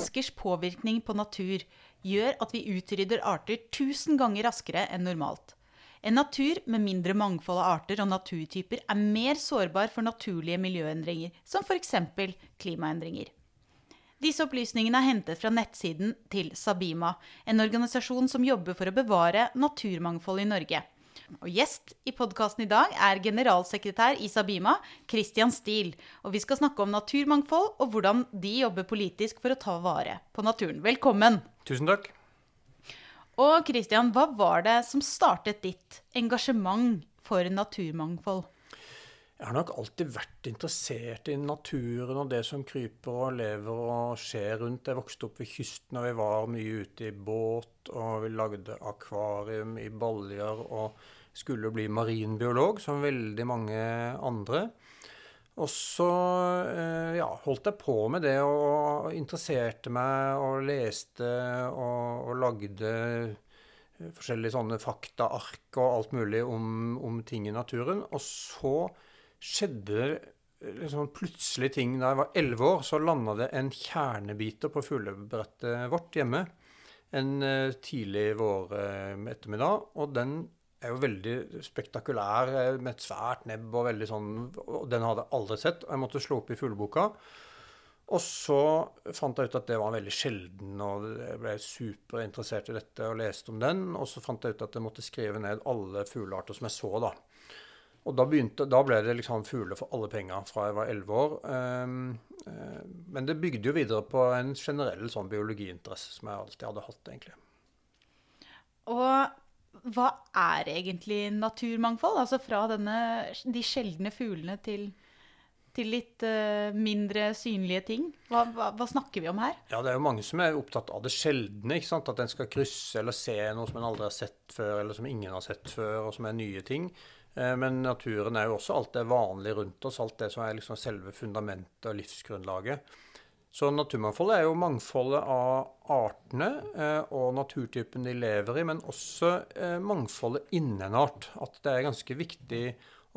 menneskers påvirkning på natur gjør at vi utrydder arter tusen ganger raskere enn normalt. En natur med mindre mangfold av arter og naturtyper er mer sårbar for naturlige miljøendringer, som f.eks. klimaendringer. Disse opplysningene er hentet fra nettsiden til Sabima, en organisasjon som jobber for å bevare naturmangfold i Norge. Og Gjest i podkasten i dag er generalsekretær i Sabima, Christian Stiel. Og vi skal snakke om naturmangfold og hvordan de jobber politisk for å ta vare på naturen. Velkommen! Tusen takk. Og Christian, hva var det som startet ditt engasjement for naturmangfold? Jeg har nok alltid vært interessert i naturen og det som kryper og lever og skjer rundt. Jeg vokste opp ved kysten, og vi var mye ute i båt, og vi lagde akvarium i baljer og skulle bli marinbiolog, som veldig mange andre. Og så eh, ja, holdt jeg på med det og interesserte meg og leste og, og lagde forskjellige sånne faktaark og alt mulig om, om, ting i naturen. Og så skjedde liksom plutselig ting da jeg var elleve år. Så landa det en kjernebiter på fuglebrettet vårt hjemme en eh, tidlig vår ettermiddag. Og den er jo veldig spektakulær eh, med et svært nebb og veldig sånn og Den hadde jeg aldri sett. og Jeg måtte slå opp i fugleboka. Og så fant jeg ut at det var veldig sjelden, og jeg ble superinteressert i dette og leste om den. Og så fant jeg ut at jeg måtte skrive ned alle fuglearter som jeg så, da. Og da, begynte, da ble det liksom fugler for alle penger fra jeg var elleve år. Um, uh, men det bygde jo videre på en generell sånn biologiinteresse som jeg alltid hadde hatt, egentlig. Og hva er egentlig naturmangfold? Altså fra denne, de sjeldne fuglene til, til litt uh, mindre synlige ting. Hva, hva, hva, snakker vi om her? Ja, Det er jo mange som er opptatt av det sjeldne. ikke sant? At en skal krysse eller se noe som en aldri har sett før, eller som ingen har sett før, og som er nye ting. Uh, men naturen er jo også alt det vanlige rundt oss, alt det som er liksom selve fundamentet og livsgrunnlaget. Så naturmangfoldet er jo mangfoldet av artene eh, og naturtypen de lever i, men også eh, mangfoldet innen en art. At det er ganske viktig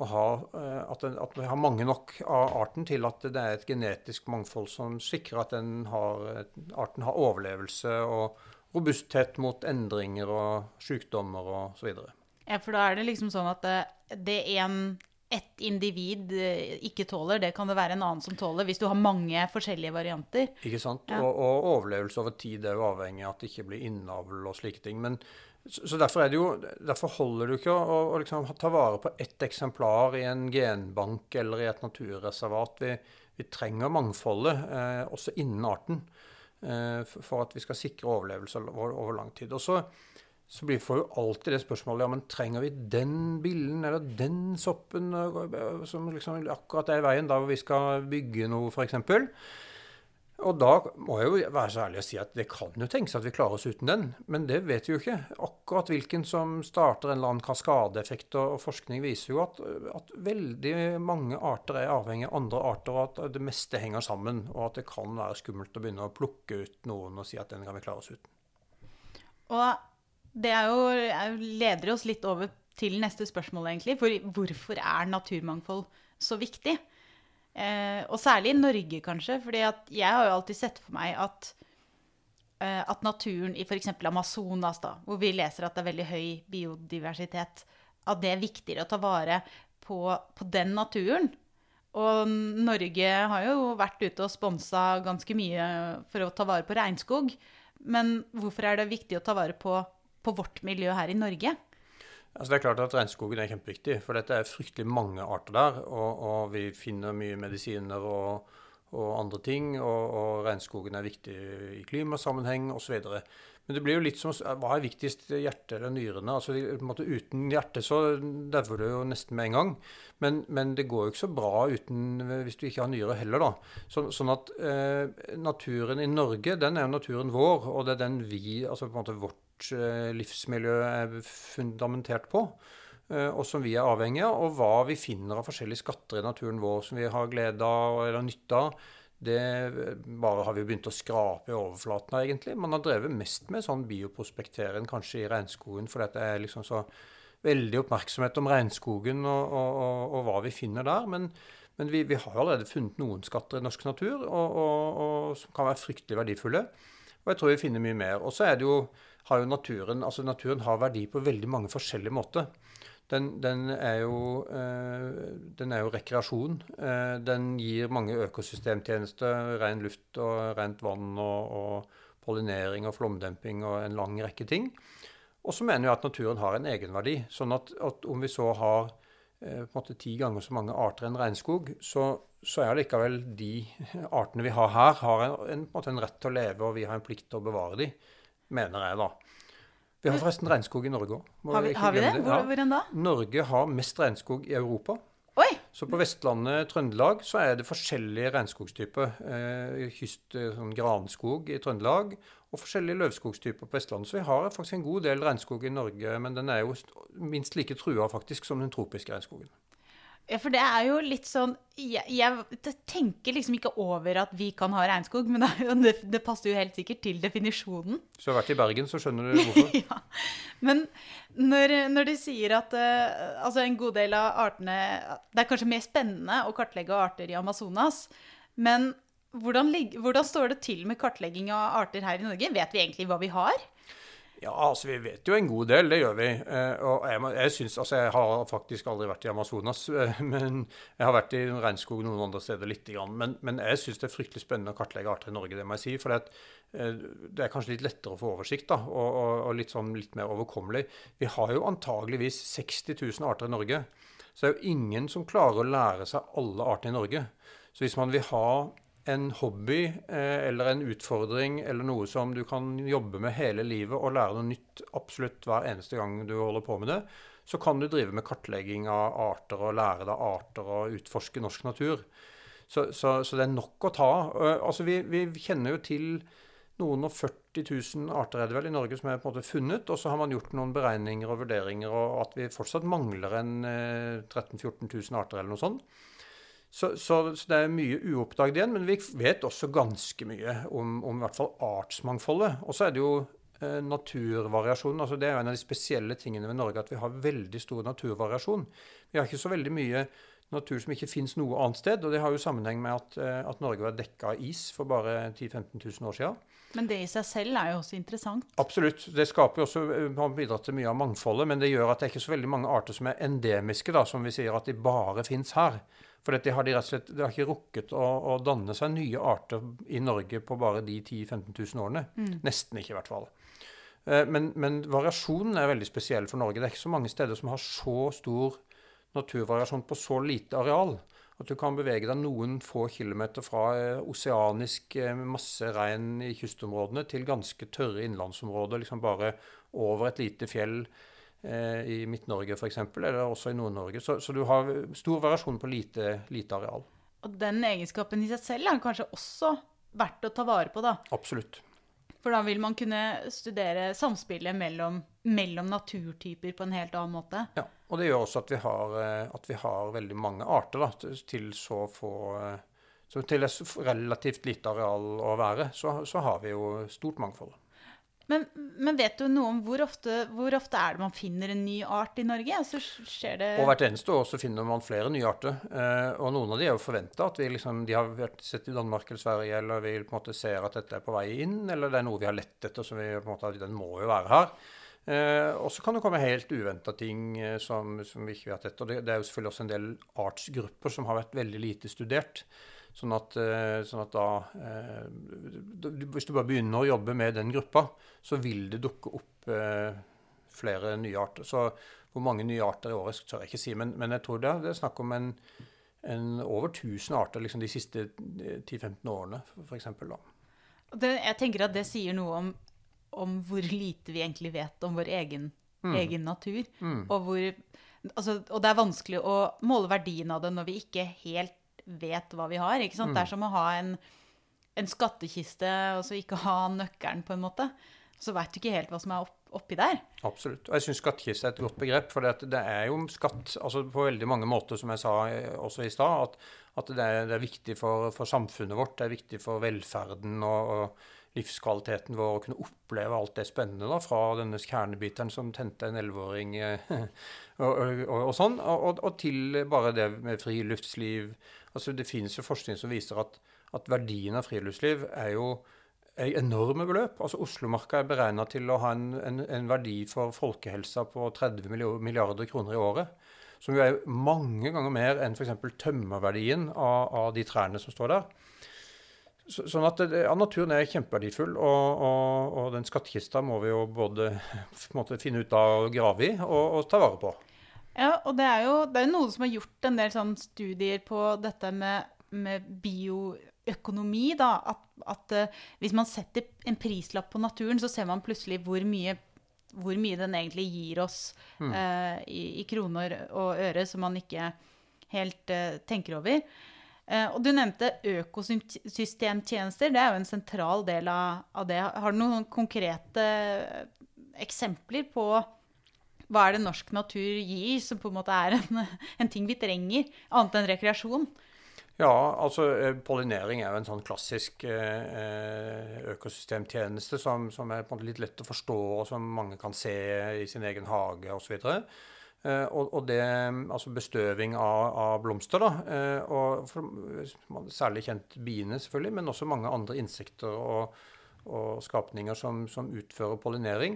å ha, eh, at, den, at, vi har mange nok av arten til at det er et genetisk mangfold som sikrer at har, arten har overlevelse og robusthet mot endringer og sykdommer osv. Ja, for da er det liksom sånn at det, det en ett individ eh, ikke tåler, det kan det være en annen som tåler, hvis du har mange forskjellige varianter. Ikke sant. Ja. Og, og, overlevelse over tid er jo avhengig av at det ikke blir innavl og slike ting. Men, så, så derfor, jo, derfor, holder du ikke å, å liksom, ta vare på ett eksemplar i en genbank eller i et naturreservat. Vi, vi trenger mangfoldet, eh, også innen arten, eh, for at vi skal sikre overlevelse over, over lang tid. Og så så blir, får jo alltid det spørsmålet ja, men trenger vi den billen eller den soppen som liksom akkurat er i veien da vi skal bygge noe, f.eks. Og da må jeg jo være så ærlig å si at det kan jo tenkes at vi klarer oss uten den, men det vet vi jo ikke. Akkurat hvilken som starter en eller annen kaskadeeffekt, og forskning viser jo at, at, veldig mange arter er avhengig av andre arter, og at det meste henger sammen, og at det kan være skummelt å begynne å plukke ut noen og si at den kan vi klare oss uten. Og det er jo, er leder oss litt over til neste spørsmål, egentlig. For hvorfor er naturmangfold så viktig? Eh, og særlig i Norge, kanskje. For jeg har jo alltid sett for meg at, eh, at naturen i f.eks. Amazonas, da, hvor vi leser at det er veldig høy biodiversitet, at det er viktigere å ta vare på, på den naturen. Og Norge har jo vært ute og sponsa ganske mye for å ta vare på regnskog. Men hvorfor er det viktig å ta vare på på vårt miljø her i Norge? Altså det er klart at Regnskogen er kjempeviktig, for dette er fryktelig mange arter der. Og, og vi finner mye medisiner og, og andre ting. Og, og, regnskogen er viktig i klimasammenheng osv. Men det blir jo litt som Hva er viktigst, hjertet eller nyrene? Altså, måte, uten hjerte så dauer du jo nesten med en gang. Men, men, det går jo ikke så bra uten, hvis du ikke har nyre heller, da. Så, sånn at eh, naturen i Norge, den er jo naturen vår, og det er den vi, altså på en måte vårt Eh, livsmiljø er fundamentert på, eh, og som vi er avhengig av, og hva vi finner av forskjellige skatter i naturen vår som vi har glede av eller nytte av. Det bare har vi begynt å skrape i overflaten av, egentlig. Man har drevet mest med sånn bioprospektering kanskje i regnskogen, for det er liksom så veldig oppmerksomhet om regnskogen og, og, og, og hva vi finner der. Men, Men vi, vi har allerede funnet noen skatter i norsk natur og, som kan være fryktelig verdifulle. Og jeg tror vi finner mye mer. Og så er det jo, har jo naturen altså naturen har verdi på veldig mange forskjellige måter. Den, den, er, jo, eh, den er jo rekreasjon. Eh, den gir mange økosystemtjenester. Ren luft og rent vann og, og pollinering og flomdemping og en lang rekke ting. Og så mener jeg at naturen har en egenverdi. Sånn at, at om vi så har eh, en måte ti ganger så mange arter enn regnskog, så, så er likevel de artene vi har her, har en, en, en, rett til å leve, og vi har en plikt til å bevare de, mener jeg da. Vi har forresten regnskog i Norge òg. Har, vi, har vi det? Hvor, ja. Hvor da? Norge har mest regnskog i Europa. Oi. Så på Vestlandet, Trøndelag, så er det forskjellige regnskogstyper. Eh, kyst, eh, sånn granskog i Trøndelag og forskjellige løvskogstyper på Vestlandet. Så vi har faktisk en god del regnskog i Norge, men den er jo minst like trua faktisk som den tropiske regnskogen. Ja, for det er jo litt sånn jeg, jeg, tenker liksom ikke over at vi kan ha regnskog, men det, det, passer jo helt sikkert til definisjonen. Hvis du har vært i Bergen, så skjønner du hvorfor. ja. Men når, når, de sier at uh, altså en god del av artene Det er kanskje mer spennende å kartlegge arter i Amazonas, men hvordan, hvordan står det til med kartlegging av arter her i Norge? Vet vi egentlig hva vi har? Ja, altså vi vet jo en god del, det gjør vi. Eh, og jeg, jeg synes, altså jeg har faktisk aldri vært i Amazonas, eh, men jeg har vært i regnskog noen andre steder lite grann. Men, men jeg syns det er fryktelig spennende å kartlegge arter i Norge, det må jeg si. For eh, det er kanskje litt lettere å få oversikt, da, og, og, og litt, sånn, litt mer overkommelig. Vi har jo antageligvis 60 000 arter i Norge. Så det er jo ingen som klarer å lære seg alle artene i Norge. Så hvis man vil ha en hobby eh, eller en utfordring eller noe som du kan jobbe med hele livet og lære noe nytt absolutt hver eneste gang du holder på med det, så kan du drive med kartlegging av arter og lære deg arter og utforske norsk natur. Så, så, så det er nok å ta. Altså, vi, vi, kjenner jo til noen og 40 000 arter er det vel i Norge som er på en måte funnet. Og så har man gjort noen beregninger og vurderinger, og at vi fortsatt mangler en 13 000-14 000 arter eller noe sånt. Så, så, så, det er mye uoppdaget igjen, men vi vet også ganske mye om, om i hvert fall artsmangfoldet. Og så er det jo eh, naturvariasjon. altså Det er jo en av de spesielle tingene ved Norge at vi har veldig stor naturvariasjon. Vi har ikke så veldig mye natur som ikke finnes noe annet sted. Og det har jo sammenheng med at, eh, at Norge var dekka av is for bare 10 000-15 000 år siden. Men det i seg selv er jo også interessant? Absolutt. Det skaper jo også, eh, har bidratt til mye av mangfoldet. Men det gjør at det er ikke så veldig mange arter som er endemiske, da, som vi sier at de bare fins her. For det har de slett de har ikke rukket å, å, danne seg nye arter i Norge på bare de 10 000-15 000 årene. Mm. Nesten ikke, i hvert fall. Eh, men, men, variasjonen er veldig spesiell for Norge. Det er ikke så mange steder som har så stor naturvariasjon på så lite areal. At du kan bevege deg noen få kilometer fra eh, oseanisk eh, masse regn i kystområdene til ganske tørre innlandsområder, liksom bare over et lite fjell i Midt-Norge f.eks., eller også i Nord-Norge. Så, så, du har stor variasjon på lite, lite, areal. Og den egenskapen i seg selv er kanskje også verdt å ta vare på, da? Absolutt. For da vil man kunne studere samspillet mellom, mellom naturtyper på en helt annen måte. Ja, og det gjør også at vi har, eh, at vi har veldig mange arter da, til så få eh, så til et relativt lite areal å være, så, så har vi jo stort mangfold. Men, men, vet du noe om hvor ofte, hvor ofte, er det man finner en ny art i Norge? Altså. Og Hvert eneste år så finner man flere nye arter. Eh, og noen av de er jo forventa at vi liksom, de har sett i Danmark eller Sverige, eller vi på en måte ser at dette er på vei inn, eller det er noe vi har lett etter, så vi på en måte, den må jo være her. Eh, og så kan det komme helt uventa ting eh, som, som, vi ikke vet etter. Det, det er jo selvfølgelig også en del artsgrupper som har vært veldig lite studert. Sånn at, eh, sånn at, da eh, Hvis du bare begynner å jobbe med den gruppa, så vil det dukke opp eh, flere nye arter. Så hvor mange nye arter i året tør jeg ikke si, men, men jeg tror det, det er snakk om en, en over 1000 arter liksom de siste 10-15 årene, f.eks. Jeg tenker at det sier noe om, om, hvor lite vi egentlig vet om vår egen, mm. egen natur. Mm. Og, hvor, altså, og det er vanskelig å måle verdien av det når vi ikke helt vet hva vi har. ikke sant? Mm. Det er som å ha en, en skattkiste og så ikke ha nøkkelen, på en måte. Så veit du ikke helt hva som er opp, oppi der. Absolutt. Og jeg syns skattkiste er et godt begrep. For det, er jo skatt altså på veldig mange måter, som jeg sa eh, også i stad, at, at det, er, det, er, viktig for, for, samfunnet vårt. Det er viktig for velferden og, og livskvaliteten vår å kunne oppleve alt det spennende da, fra denne kjernebiteren som tente en elleveåring og, og, og, sånn, og, og, til bare det med friluftsliv. Altså, det finnes jo forskning som viser at, at verdien av friluftsliv er jo er enorme beløp. Altså Oslomarka er beregna til å ha en, en, en, verdi for folkehelsa på 30 milliarder kroner i året. Som jo er mange ganger mer enn f.eks. tømmerverdien av, av de trærne som står der. Så, sånn at ja, Naturen er kjempeverdifull, og, og, og, den skattkista må vi jo både måte, finne ut av og grave i og, og, ta vare på. Ja, og det er jo det er noen som har gjort en del sånn studier på dette med, med bioøkonomi. da, At, at uh, hvis man setter en prislapp på naturen, så ser man plutselig hvor mye, hvor mye den egentlig gir oss mm. uh, i, i, kroner og øre, som man ikke helt uh, tenker over. Eh, og du nevnte økosystemtjenester. Det er jo en sentral del av, det. Har du noen konkrete eksempler på hva er det norsk natur gir, som på en måte er en, en ting vi trenger, annet enn rekreasjon? Ja, altså eh, pollinering er jo en sånn klassisk eh, økosystemtjeneste som, som, er litt lett å forstå, og som mange kan se i sin egen hage osv. Eh, og, og, det, altså bestøving av, av blomster, da. Eh, og for, særlig kjent biene, selvfølgelig, men også mange andre insekter og, og skapninger som, som, utfører pollinering.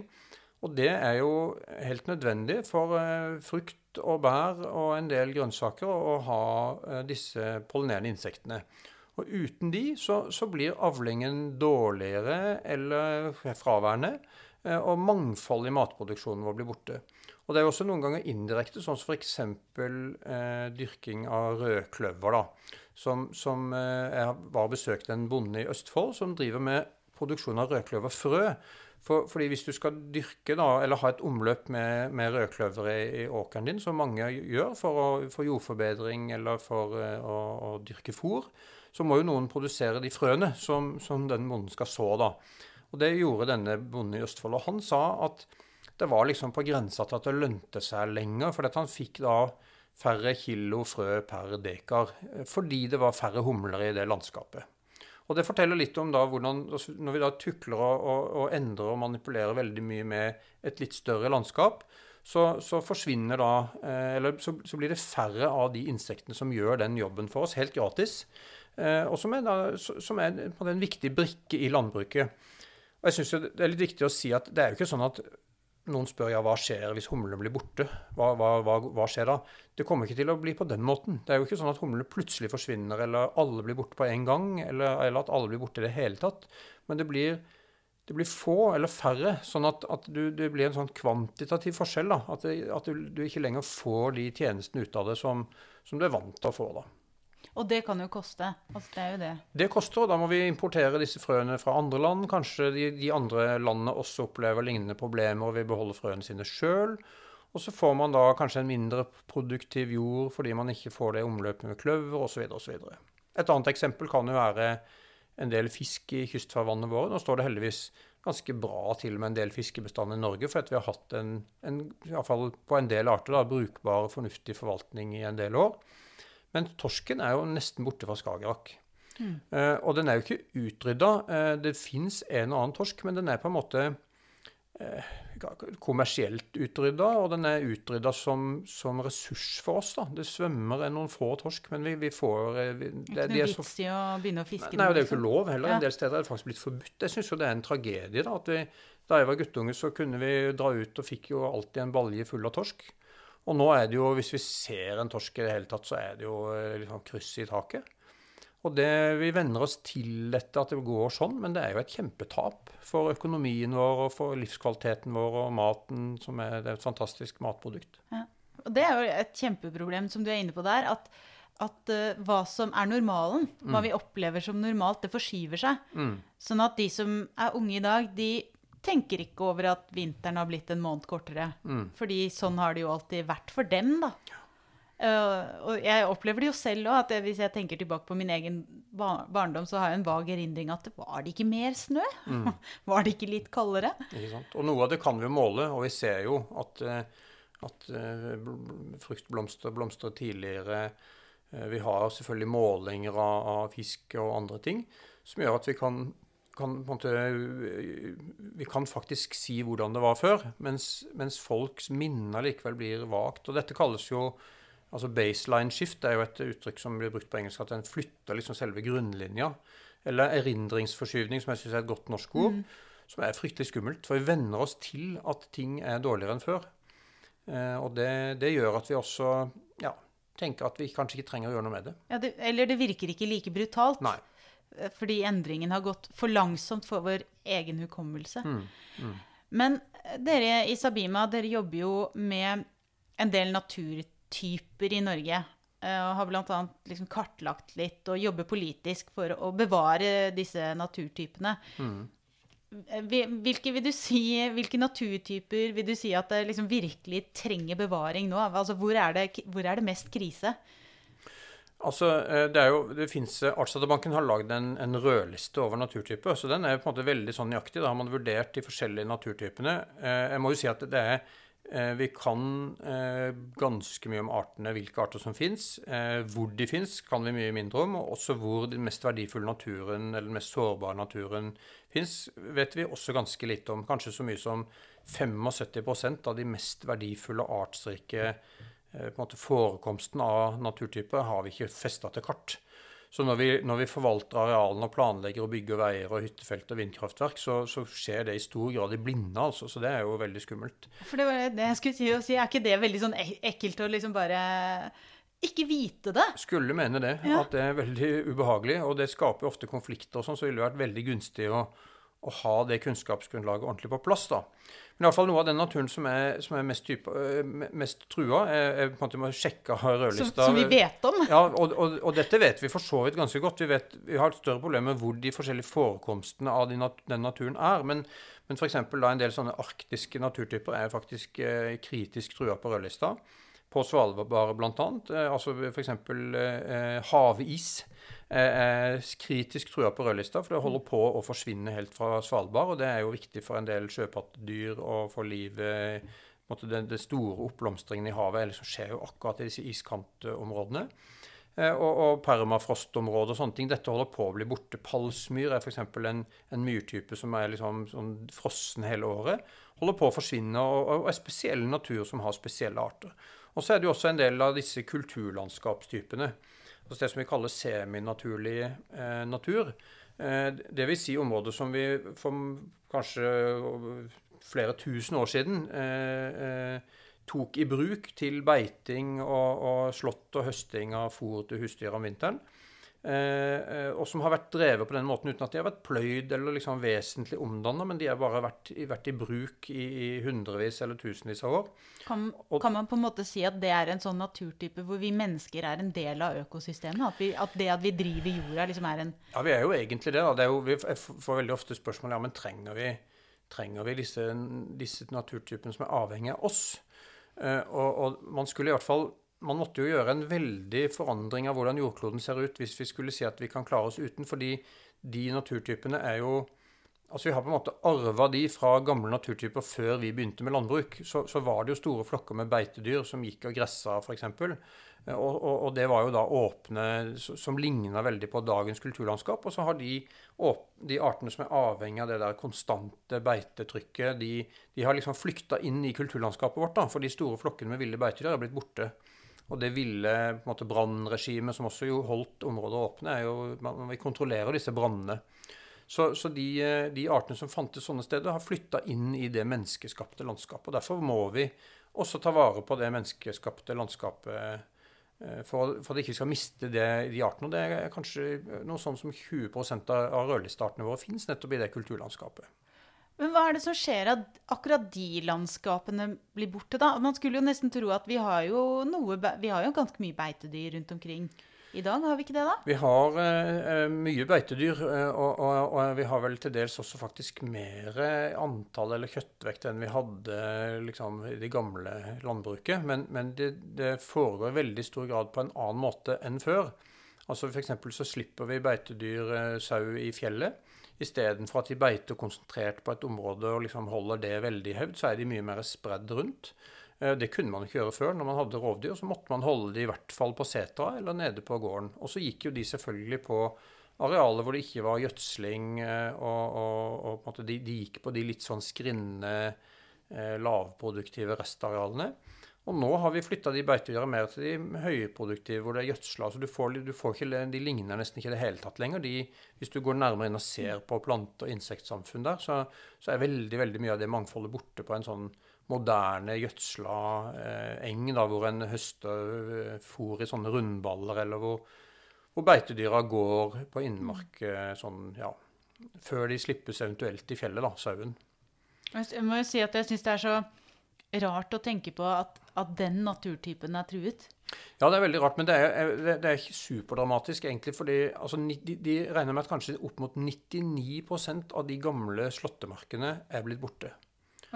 Og det er jo helt nødvendig for eh, frukt og bær og en del grønnsaker å ha disse pollinerende insektene. Og uten de så, så blir avlingen dårligere eller fraværende, og mangfoldet i matproduksjonen vår blir borte. Og det er også noen ganger indirekte, sånn som f.eks. Eh, dyrking av rødkløver. da, Som, som eh, Jeg var besøkt en bonde i Østfold som driver med produksjon av rødkløverfrø. For, fordi hvis du skal dyrke da, eller ha et omløp med, med rødkløver i, i, åkeren din, som mange gjør for, å, for jordforbedring eller for uh, å, å, dyrke fôr, så må jo noen produsere de frøene som, som den bonden skal så. da. Og Det gjorde denne bonden i Østfold. Og han sa at det var liksom på grensa til at det lønte seg lenger, fordi han fikk da færre kilo frø per dekar. Fordi det var færre humler i det landskapet. Og Det forteller litt om da hvordan altså, når vi da tukler og, og, og, endrer og manipulerer veldig mye med et litt større landskap, så, så forsvinner da eh, Eller så, så, blir det færre av de insektene som gjør den jobben for oss, helt gratis. Eh, og som er, da, som er en viktig brikke i landbruket. Og jeg synes Det er litt viktig å si at det er jo ikke sånn at noen spør ja, hva skjer hvis humlene blir borte. Hva, hva, hva, hva, skjer da? Det kommer ikke til å bli på den måten. Det er jo ikke sånn at humlene plutselig forsvinner, eller alle blir borte på en gang, eller, eller at alle blir borte i det hele tatt. Men det blir, det blir få eller færre, sånn at, at du, det blir en sånn kvantitativ forskjell. da, At, det, at du, du, ikke lenger får de tjenestene ut av det som, som du er vant til å få. da. Og det kan jo koste. Altså, det er jo det. Det koster, og da må vi importere disse frøene fra andre land. Kanskje de, de andre landene også opplever lignende problemer og vil beholde frøene sine sjøl. Og så får man da kanskje en mindre produktiv jord fordi man ikke får det i omløpet med kløver osv. osv. Et annet eksempel kan jo være en del fisk i kystfarvannet våre. Nå står det heldigvis ganske bra til med en del fiskebestand i Norge, for at vi har hatt en, en i fall på en del arter da, brukbar og fornuftig forvaltning i en del år. Men torsken er jo nesten borte fra Skagerrak. Mm. Uh, og den er jo ikke utrydda. Uh, det fins en og annen torsk, men den er på en måte uh, kommersielt utrydda, og den er utrydda som, som, ressurs for oss. da. Det svømmer noen få torsk, men vi, vi får vi, det, er ikke noe vits i å begynne å fiske Nei, og det er jo ikke liksom. lov heller. Ja. En del steder er det faktisk blitt forbudt. Jeg syns jo det er en tragedie. da, at vi, Da jeg var guttunge, så kunne vi dra ut og fikk jo alltid en balje full av torsk. Og nå er det jo, hvis vi ser en torsk i det hele tatt, så er det jo liksom kryss i taket. Og det, Vi venner oss til dette, at det går sånn, men det er jo et kjempetap for økonomien vår og for livskvaliteten vår og maten, som er, er et fantastisk matprodukt. Ja. Og Det er jo et kjempeproblem som du er inne på der. At, at uh, hva som er normalen, hva mm. vi opplever som normalt, det forskyver seg. Mm. Sånn at de som er unge i dag, de tenker ikke over at vinteren har blitt en måned kortere. Mm. Fordi sånn har det jo alltid vært for dem, da. Uh, og jeg opplever det jo selv òg, at hvis jeg tenker tilbake på min egen barndom, så har jeg en vag erindring at det var det ikke mer snø? Mm. var det ikke litt kaldere? Ikke sant? Og noe av det kan vi jo måle, og vi ser jo at, eh, at uh, fruktblomster blomstrer tidligere. Vi har selvfølgelig målinger av, av fisk og andre ting som gjør at vi kan kan, måte, vi kan faktisk si hvordan det var før, mens, mens folks minner likevel blir vagt. Og dette kalles jo altså Baseline shift er jo et uttrykk som blir brukt på engelsk, at en flytter liksom selve grunnlinja. Eller erindringsforskyvning, som jeg syns er et godt norsk ord. Mm. Som er fryktelig skummelt. For vi venner oss til at ting er dårligere enn før. Eh, og det, det, gjør at vi også ja, tenker at vi kanskje ikke trenger å gjøre noe med det. Ja, det eller det virker ikke like brutalt. Nei. Eh, fordi endringen har gått for langsomt for vår egen hukommelse. Mm, mm. Men eh, dere i Sabima, dere jobber jo med en del naturtyper i Norge. Eh, og har bl.a. Liksom kartlagt litt og jobber politisk for å bevare disse naturtypene. Mm. Hvilke, vil du si, hvilke naturtyper vil du si at det liksom virkelig trenger bevaring nå? Altså, hvor, er det, hvor er det mest krise? Altså, eh, det er jo, det finnes, eh, Artsdatabanken har lagd en, en, rødliste over naturtyper. så Den er på en måte veldig sånn nøyaktig. Da har man vurdert de forskjellige naturtypene. Eh, jeg må jo si at det er Vi kan ganske mye om artene, hvilke arter som fins. Hvor de fins, kan vi mye mindre om. Og også hvor den mest verdifulle naturen, eller den mest sårbare naturen fins, vet vi også ganske lite om. Kanskje så mye som 75% av de mest verdifulle artsrike på en måte Forekomsten av naturtyper har vi ikke festa til kart. Så når vi, når vi, forvalter arealene og planlegger og bygger veier og hyttefelt og vindkraftverk, så, så, skjer det i stor grad i blinde, altså. Så det er jo veldig skummelt. For det var det jeg skulle si. Er ikke det veldig sånn ekkelt å liksom bare ikke vite det? Skulle mene det. Ja. At det er veldig ubehagelig. Og det skaper ofte konflikter og sånn, så ville det vært veldig gunstig å å ha det kunnskapsgrunnlaget ordentlig på plass. da. Men iallfall noe av den naturen som er, som er mest, type, mest, trua, er, er på en måte må sjekke rødlista. Som, som, vi vet om? Ja, og, og, og, dette vet vi for så vidt ganske godt. Vi, vet, vi har et større problem med hvor de forskjellige forekomstene av de, den naturen er. Men, men f.eks. en del sånne arktiske naturtyper er faktisk eh, kritisk trua på rødlista. På Svalbard bl.a. Eh, altså f.eks. Eh, havis er kritisk trua på rødlista, for det holder på å forsvinne helt fra Svalbard. Og det er jo viktig for en del sjøpattedyr og for livet den, den, store oppblomstringen i havet liksom skjer jo akkurat i disse iskantområdene. Eh, og, og permafrostområder og sånne ting. Dette holder på å bli borte. Palsmyr er f.eks. En, en myrtype som er liksom sånn frossen hele året. Holder på å forsvinne, og, og er spesiell natur som har spesielle arter. Og så er det jo også en del av disse kulturlandskapstypene altså det som vi kaller seminaturlig eh, natur. Eh, Dvs. Si områder som vi for kanskje flere tusen år siden eh, eh, tok i bruk til beiting og, og slått og høsting av fôr til husdyr om vinteren. Eh, eh, og som har vært drevet på den måten uten at de har vært pløyd eller liksom vesentlig omdanna, men de har bare vært, vært i bruk i, i, hundrevis eller tusenvis av år. Kan, og, kan, man på en måte si at det er en sånn naturtype hvor vi mennesker er en del av økosystemet? At, vi, at det at vi driver jorda, liksom er en Ja, vi er jo egentlig det. da. Det jo, vi får veldig ofte spørsmål ja, men trenger vi, trenger vi disse, disse naturtypene som er avhengig av oss? Uh, og, og man skulle i hvert fall man måtte jo gjøre en veldig forandring av hvordan jordkloden ser ut hvis vi skulle si at vi kan klare oss uten. Fordi de naturtypene er jo Altså Vi har på en måte arva de fra gamle naturtyper før vi begynte med landbruk. Så, så var det jo store flokker med beitedyr som gikk og gressa, f.eks. Og, og, og det var jo da åpne som ligna veldig på dagens kulturlandskap. Og så har de, de, artene som er avhengig av det der konstante beitetrykket, de, de har liksom flykta inn i kulturlandskapet vårt. da, For de store flokkene med ville beitedyr har blitt borte. Og det ville på en måte brannregimet, som også jo holdt området åpne, er jo Man kontrollerer kontrollere disse brannene. Så, så de, de, artene som fantes sånne steder, har flytta inn i det menneskeskapte landskapet. og Derfor må vi også ta vare på det menneskeskapte landskapet eh, for, for at vi ikke skal miste det, de artene. Og det er kanskje noe sånn som 20 av, rødlisteartene våre fins nettopp i det kulturlandskapet. Men hva er det som skjer at akkurat de landskapene blir borte, da? Man skulle jo nesten tro at vi har jo noe Vi har jo ganske mye beitedyr rundt omkring i dag, har vi ikke det, da? Vi har uh, mye beitedyr, eh, og, og, og, vi har vel til dels også faktisk mer antall eller kjøttvekt enn vi hadde liksom, i det gamle landbruket. Men, men det, det, foregår i veldig stor grad på en annen måte enn før. Altså F.eks. så slipper vi beitedyr, sau, i fjellet. Istedenfor at de beiter konsentrert på et område og liksom holder det veldig i så er de mye mer spredd rundt. Eh, det kunne man ikke gjøre før. Når man hadde rovdyr, så måtte man holde de i hvert fall på setra eller nede på gården. Og så gikk jo de selvfølgelig på arealer hvor det ikke var gjødsling, eh, og, og, og de, de, gikk på de litt sånn skrinne, eh, lavproduktive restarealene. Og nå har vi flytta de beitedyra mer til de høyproduktive, hvor det er gjødsla. Altså du får, du får de ligner nesten ikke i det hele tatt lenger. De, hvis du går nærmere inn og ser på plante- og insektsamfunn der, så, så, er veldig veldig mye av det mangfoldet borte på en sånn moderne gjødsla eh, eng, da, hvor en høster eh, fôr i sånne rundballer, eller hvor, hvor beitedyra går på innmark eh, sånn, ja, før de slippes eventuelt i fjellet, da, sauen. Jeg må jo si at jeg syns det er så rart å tenke på at, at, den naturtypen er truet. Ja, det er veldig rart, men det er, det er ikke superdramatisk egentlig. fordi altså, de, de, regner med at kanskje opp mot 99% av de gamle slåttemarkene er blitt borte.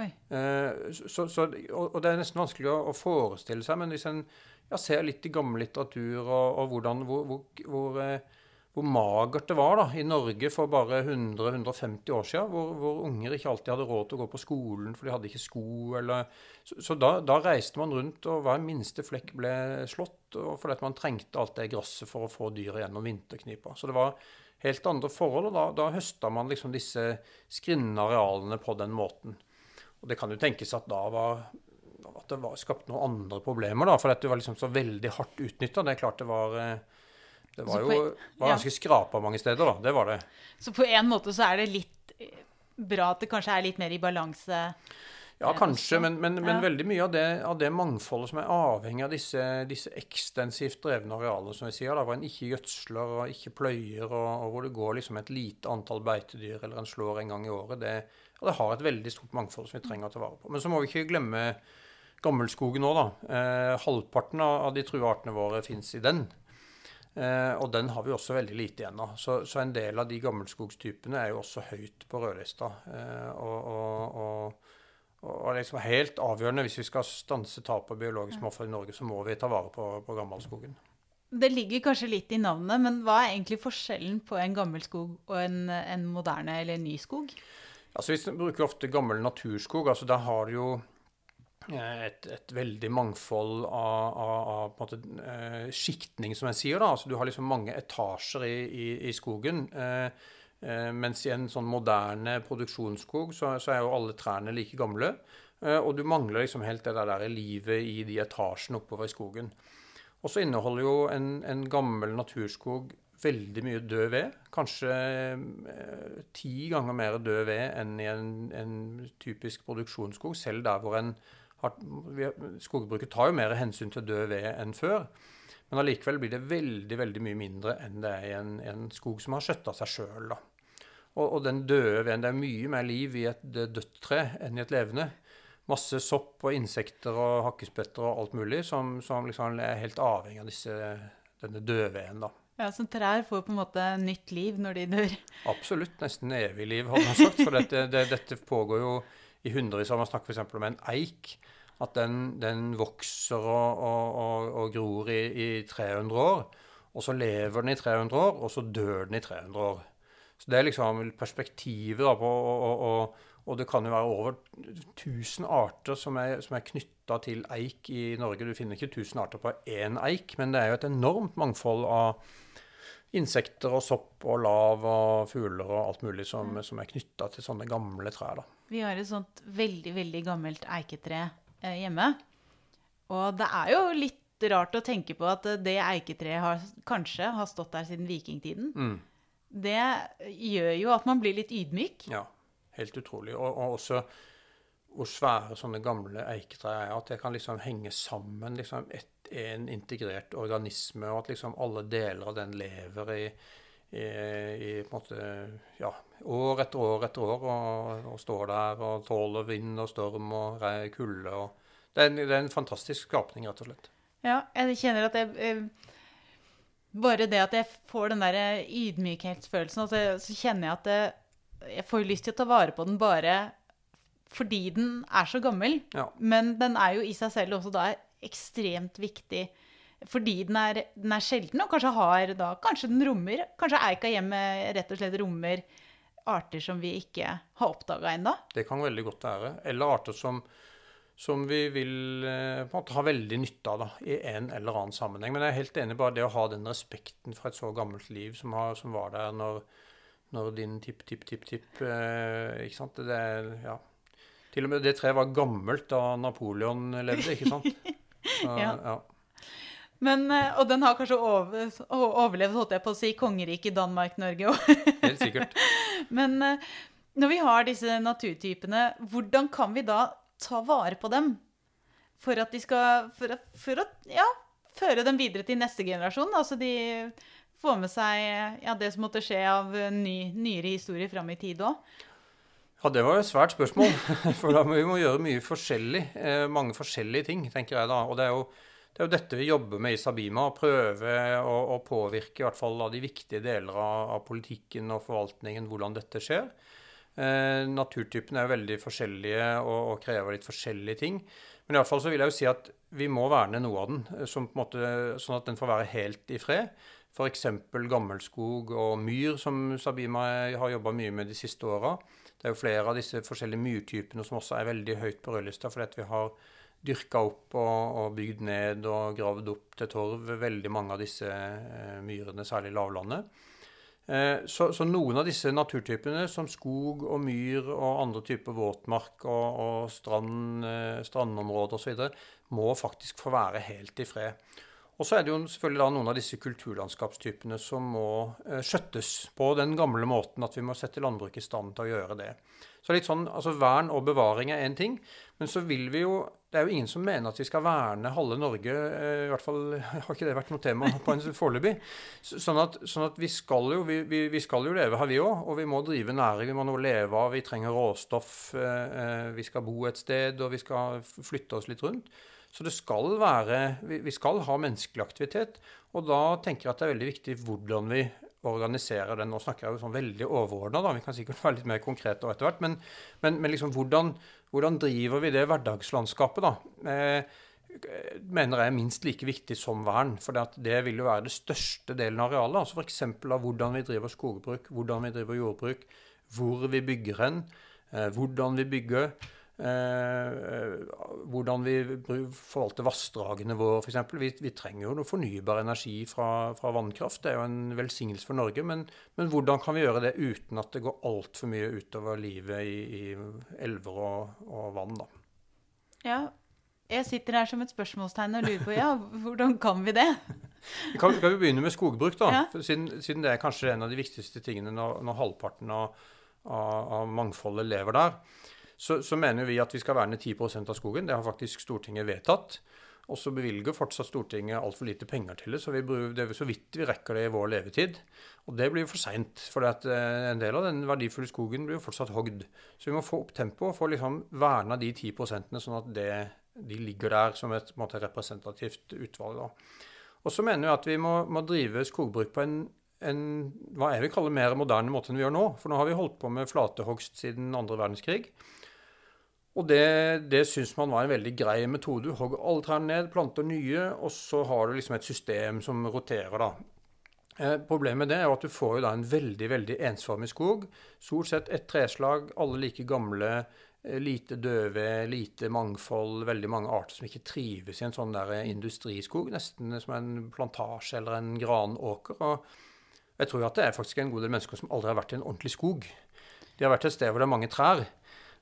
Eh, så, så, og, det er nesten vanskelig å forestille seg, men hvis en ja, ser litt i gammel litteratur og, og hvordan, hvor, hvor, hvor eh, hvor magert det var da, i Norge for bare 100-150 år siden, hvor, hvor, unger ikke alltid hadde råd til å gå på skolen, for de hadde ikke sko. Eller, så, så da, da, reiste man rundt, og hver minste flekk ble slått. Fordi man trengte alt det gresset for å få dyret gjennom vinterknipa. Så det var helt andre forhold, og da, da høsta man liksom disse skrinnende arealene på den måten. Og det kan jo tenkes at da var at det var skapt noen andre problemer, da, for det var liksom så veldig hardt utnytta. Det er klart det var eh, det var jo var ganske ja. skrapa mange steder, da. Det var det. Så på en måte så er det litt eh, bra at det kanskje er litt mer i balanse? Ja, eh, kanskje, men, men, men ja. veldig mye av det, av det, mangfoldet som er avhengig av disse, disse ekstensivt drevne arealene, som vi sier, da, hvor en ikke gjødsler og ikke pløyer, og, og, hvor det går liksom et lite antall beitedyr, eller en slår en gang i året, det, det har et veldig stort mangfold som vi trenger å ta vare på. Men så må vi ikke glemme gammelskogen nå, da. Eh, halvparten av de trua artene våre fins i den. Eh, og den har vi også veldig lite igjen av. Så, så, en del av de gammelskogstypene er jo også høyt på rødlista. Eh, og, og, og, og liksom helt avgjørende hvis vi skal stanse tap av biologisk mangfold i Norge, så må vi ta vare på, på gammelskogen. Det ligger kanskje litt i navnet, men hva er egentlig forskjellen på en gammelskog og en, en moderne eller en ny skog? Altså, vi bruker ofte gammel naturskog. altså Der har du jo et, et, veldig mangfold av, av, av måte, eh, skiktning, som jeg sier. da, altså Du har liksom mange etasjer i, i, i skogen. Eh, eh, mens i en sånn moderne produksjonsskog så, så, er jo alle trærne like gamle. Eh, og du mangler liksom helt det der livet i de etasjene oppover i skogen. Og så inneholder jo en, en gammel naturskog veldig mye død ved. Kanskje eh, ti ganger mer død ved enn i en, en typisk produksjonsskog, selv der hvor en Skogbruket tar jo mer hensyn til død ved enn før. Men allikevel blir det veldig veldig mye mindre enn det er i en, en skog som har skjøtta seg sjøl. Og, og, den døde veden Det er mye mer liv i et dødt tre enn i et levende. Masse sopp og insekter og hakkespetter og alt mulig som, som liksom er helt avhengig av disse, denne dødveden. da. Ja, Så trær får på en måte nytt liv når de dør? Absolutt. Nesten evig liv, hadde man sagt. For dette, det, dette pågår jo i hundrevis av. Man snakker f.eks. om en eik. At den, den vokser og, og, og, og gror i, i, 300 år. Og så lever den i 300 år, og så dør den i 300 år. Så det er liksom perspektivet da på og, og, det kan jo være over 1000 arter som er, som er knytta til eik i Norge. Du finner ikke 1000 arter på én eik, men det er jo et enormt mangfold av insekter og sopp og lav og fugler og alt mulig som, som er knytta til sånne gamle trær. da. Vi har et sånt veldig, veldig gammelt eiketre eh, hjemme. Og det er jo litt rart å tenke på at det eiketreet har, kanskje har stått der siden vikingtiden. Mm. Det gjør jo at man blir litt ydmyk. Ja, helt utrolig. Og, og også hvor svære sånne gamle eiketrær er. At det kan liksom henge sammen. liksom En integrert organisme, og at liksom alle deler av den lever i, i, i måte, ja, år etter år etter år og, og står der og tåler vind og storm og kulde. Det, det er en fantastisk skapning, rett og slett. Ja, jeg kjenner at jeg eh, Bare det at jeg får den der ydmykhetsfølelsen, så, så kjenner jeg at det, jeg får lyst til å ta vare på den bare fordi den er så gammel. Ja. Men den er jo i seg selv også da ekstremt viktig fordi den er, den er sjelden, og kanskje har da Kanskje den rommer Kanskje Eika hjemmet rett og slett rommer arter som vi ikke har oppdaga ennå? Det kan veldig godt være. Eller arter som, som vi vil eh, på en måte ha veldig nytte av da, i en eller annen sammenheng. Men jeg er helt enig bare det å ha den respekten for et så gammelt liv som, har, som var der når, når din tipp-tipp-tipp-tipp eh, Ikke sant? Det, ja. Til og med det treet var gammelt da Napoleon levde, ikke sant? Så, Ja. ja. Men, eh, og den har kanskje over, overlevd, holdt jeg på å si, kongeriket Danmark-Norge òg. Helt sikkert. Men eh, når vi har disse naturtypene, hvordan kan vi da ta vare på dem? For at de skal For, for å ja, føre dem videre til neste generasjon. Altså de får med seg ja, det som måtte skje av eh, ny, nyere historie fram i tid òg. Ja, Det var jo et svært spørsmål. For da må vi må gjøre mye forskjellig. Eh, mange forskjellige ting, tenker jeg da. Og det er jo, det er jo dette vi jobber med i Sabima. Å prøve å, å påvirke i hvert fall av de viktige deler av, av politikken og forvaltningen hvordan dette skjer. Eh, naturtypene er jo veldig forskjellige og, og krever litt forskjellige ting. Men i alle fall så vil jeg jo si at vi må verne noe av den, eh, måte, sånn at den får være helt i fred. F.eks. gammelskog og myr, som Sabima har jobba mye med de siste åra. Det er jo flere av disse forskjellige myrtypene som også er veldig høyt på rødlista, fordi vi har dyrka opp og, og bygd ned og gravd opp til torv veldig mange av disse eh, myrene, særlig i lavlandet. Eh, så, så noen av disse naturtypene, som skog og myr og andre typer våtmark og, og strand, eh, strandområder osv., må faktisk få være helt i fred. Og så er det jo selvfølgelig da noen av disse kulturlandskapstypene som må eh, skjøttes på den gamle måten at vi må sette landbruket i stand til å gjøre det. Så litt sånn, altså Vern og bevaring er én ting, men så vil vi jo Det er jo ingen som mener at vi skal verne halve Norge. eh, I hvert fall har ikke det vært noe tema på en foreløpig. Sånn at, sånn at vi skal jo vi, vi, skal jo leve her, vi òg. Og vi må drive næring, vi må nå leve av. Vi trenger råstoff. eh, Vi skal bo et sted, og vi skal flytte oss litt rundt. Så det skal være Vi skal ha menneskelig aktivitet. Og da tenker jeg at det er veldig viktig hvordan vi organiserer den. Nå snakker jeg jo sånn veldig overordna, da. Vi kan sikkert være litt mer konkrete etter hvert. Men, men, men liksom hvordan, hvordan driver vi det hverdagslandskapet, da? Eh, mener jeg er minst like viktig som vern. For det vil jo være det største delen av arealet. altså F.eks. av hvordan vi driver skogbruk, hvordan vi driver jordbruk, hvor vi bygger hen, eh, hvordan vi bygger. Eh, hvordan vi forvalter vassdragene våre, f.eks. Vi, vi trenger jo noe fornybar energi fra, fra vannkraft. Det er jo en velsignelse for Norge. Men, men hvordan kan vi gjøre det uten at det går altfor mye utover livet i, i elver og, og vann, da. Ja. Jeg sitter her som et spørsmålstegn og lurer på ja, hvordan kan vi det? Kan, kan vi begynne med skogbruk, da? Ja. Siden, siden det er kanskje en av de viktigste tingene når, når halvparten av, av, av mangfoldet lever der. Så, så mener vi at vi skal verne 10% av skogen. Det har faktisk Stortinget vedtatt. Og så bevilger fortsatt Stortinget altfor lite penger til det, så vi det er så vidt vi rekker det i vår levetid. Og det blir jo for seint, for eh, en del av den verdifulle skogen blir jo fortsatt hogd. Så vi må få opp tempoet og få liksom verna de 10 sånn at det, de ligger der som et måte, representativt utvalg. Da. Og så mener vi at vi må, må drive skogbruk på en, en hva jeg vil kalle mer moderne måte enn vi gjør nå. For nå har vi holdt på med flatehogst siden andre verdenskrig. Og det, det syns man var en veldig grei metode. Du hogger alle trærne ned, planter nye, og så har du liksom et system som roterer, da. Eh, problemet med det er at du får jo da en veldig veldig ensformig skog. Stort sett ett treslag, alle like gamle, eh, lite døve, lite mangfold, veldig mange arter som ikke trives i en sånn der industriskog. Nesten som en plantasje eller en granåker. Og jeg tror jo at det er faktisk en god del mennesker som aldri har vært i en ordentlig skog. De har vært et sted hvor det er mange trær.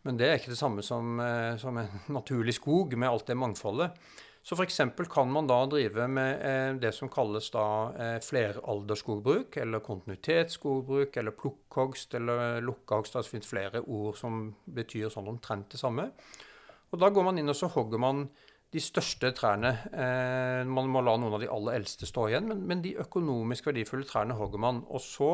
Men det er ikke det samme som, eh, som en naturlig skog med alt det mangfoldet. Så f.eks. kan man da drive med eh, det som kalles da eh, fleralderskogbruk, eller kontinuitetsskogbruk, eller plukkhogst, eller lukkahogst. Det finnes flere ord som betyr sånn omtrent det samme. Og da går man inn og så hogger man de største trærne. Man må la noen av de aller eldste stå igjen, men, men de økonomisk verdifulle trærne hogger man. Og så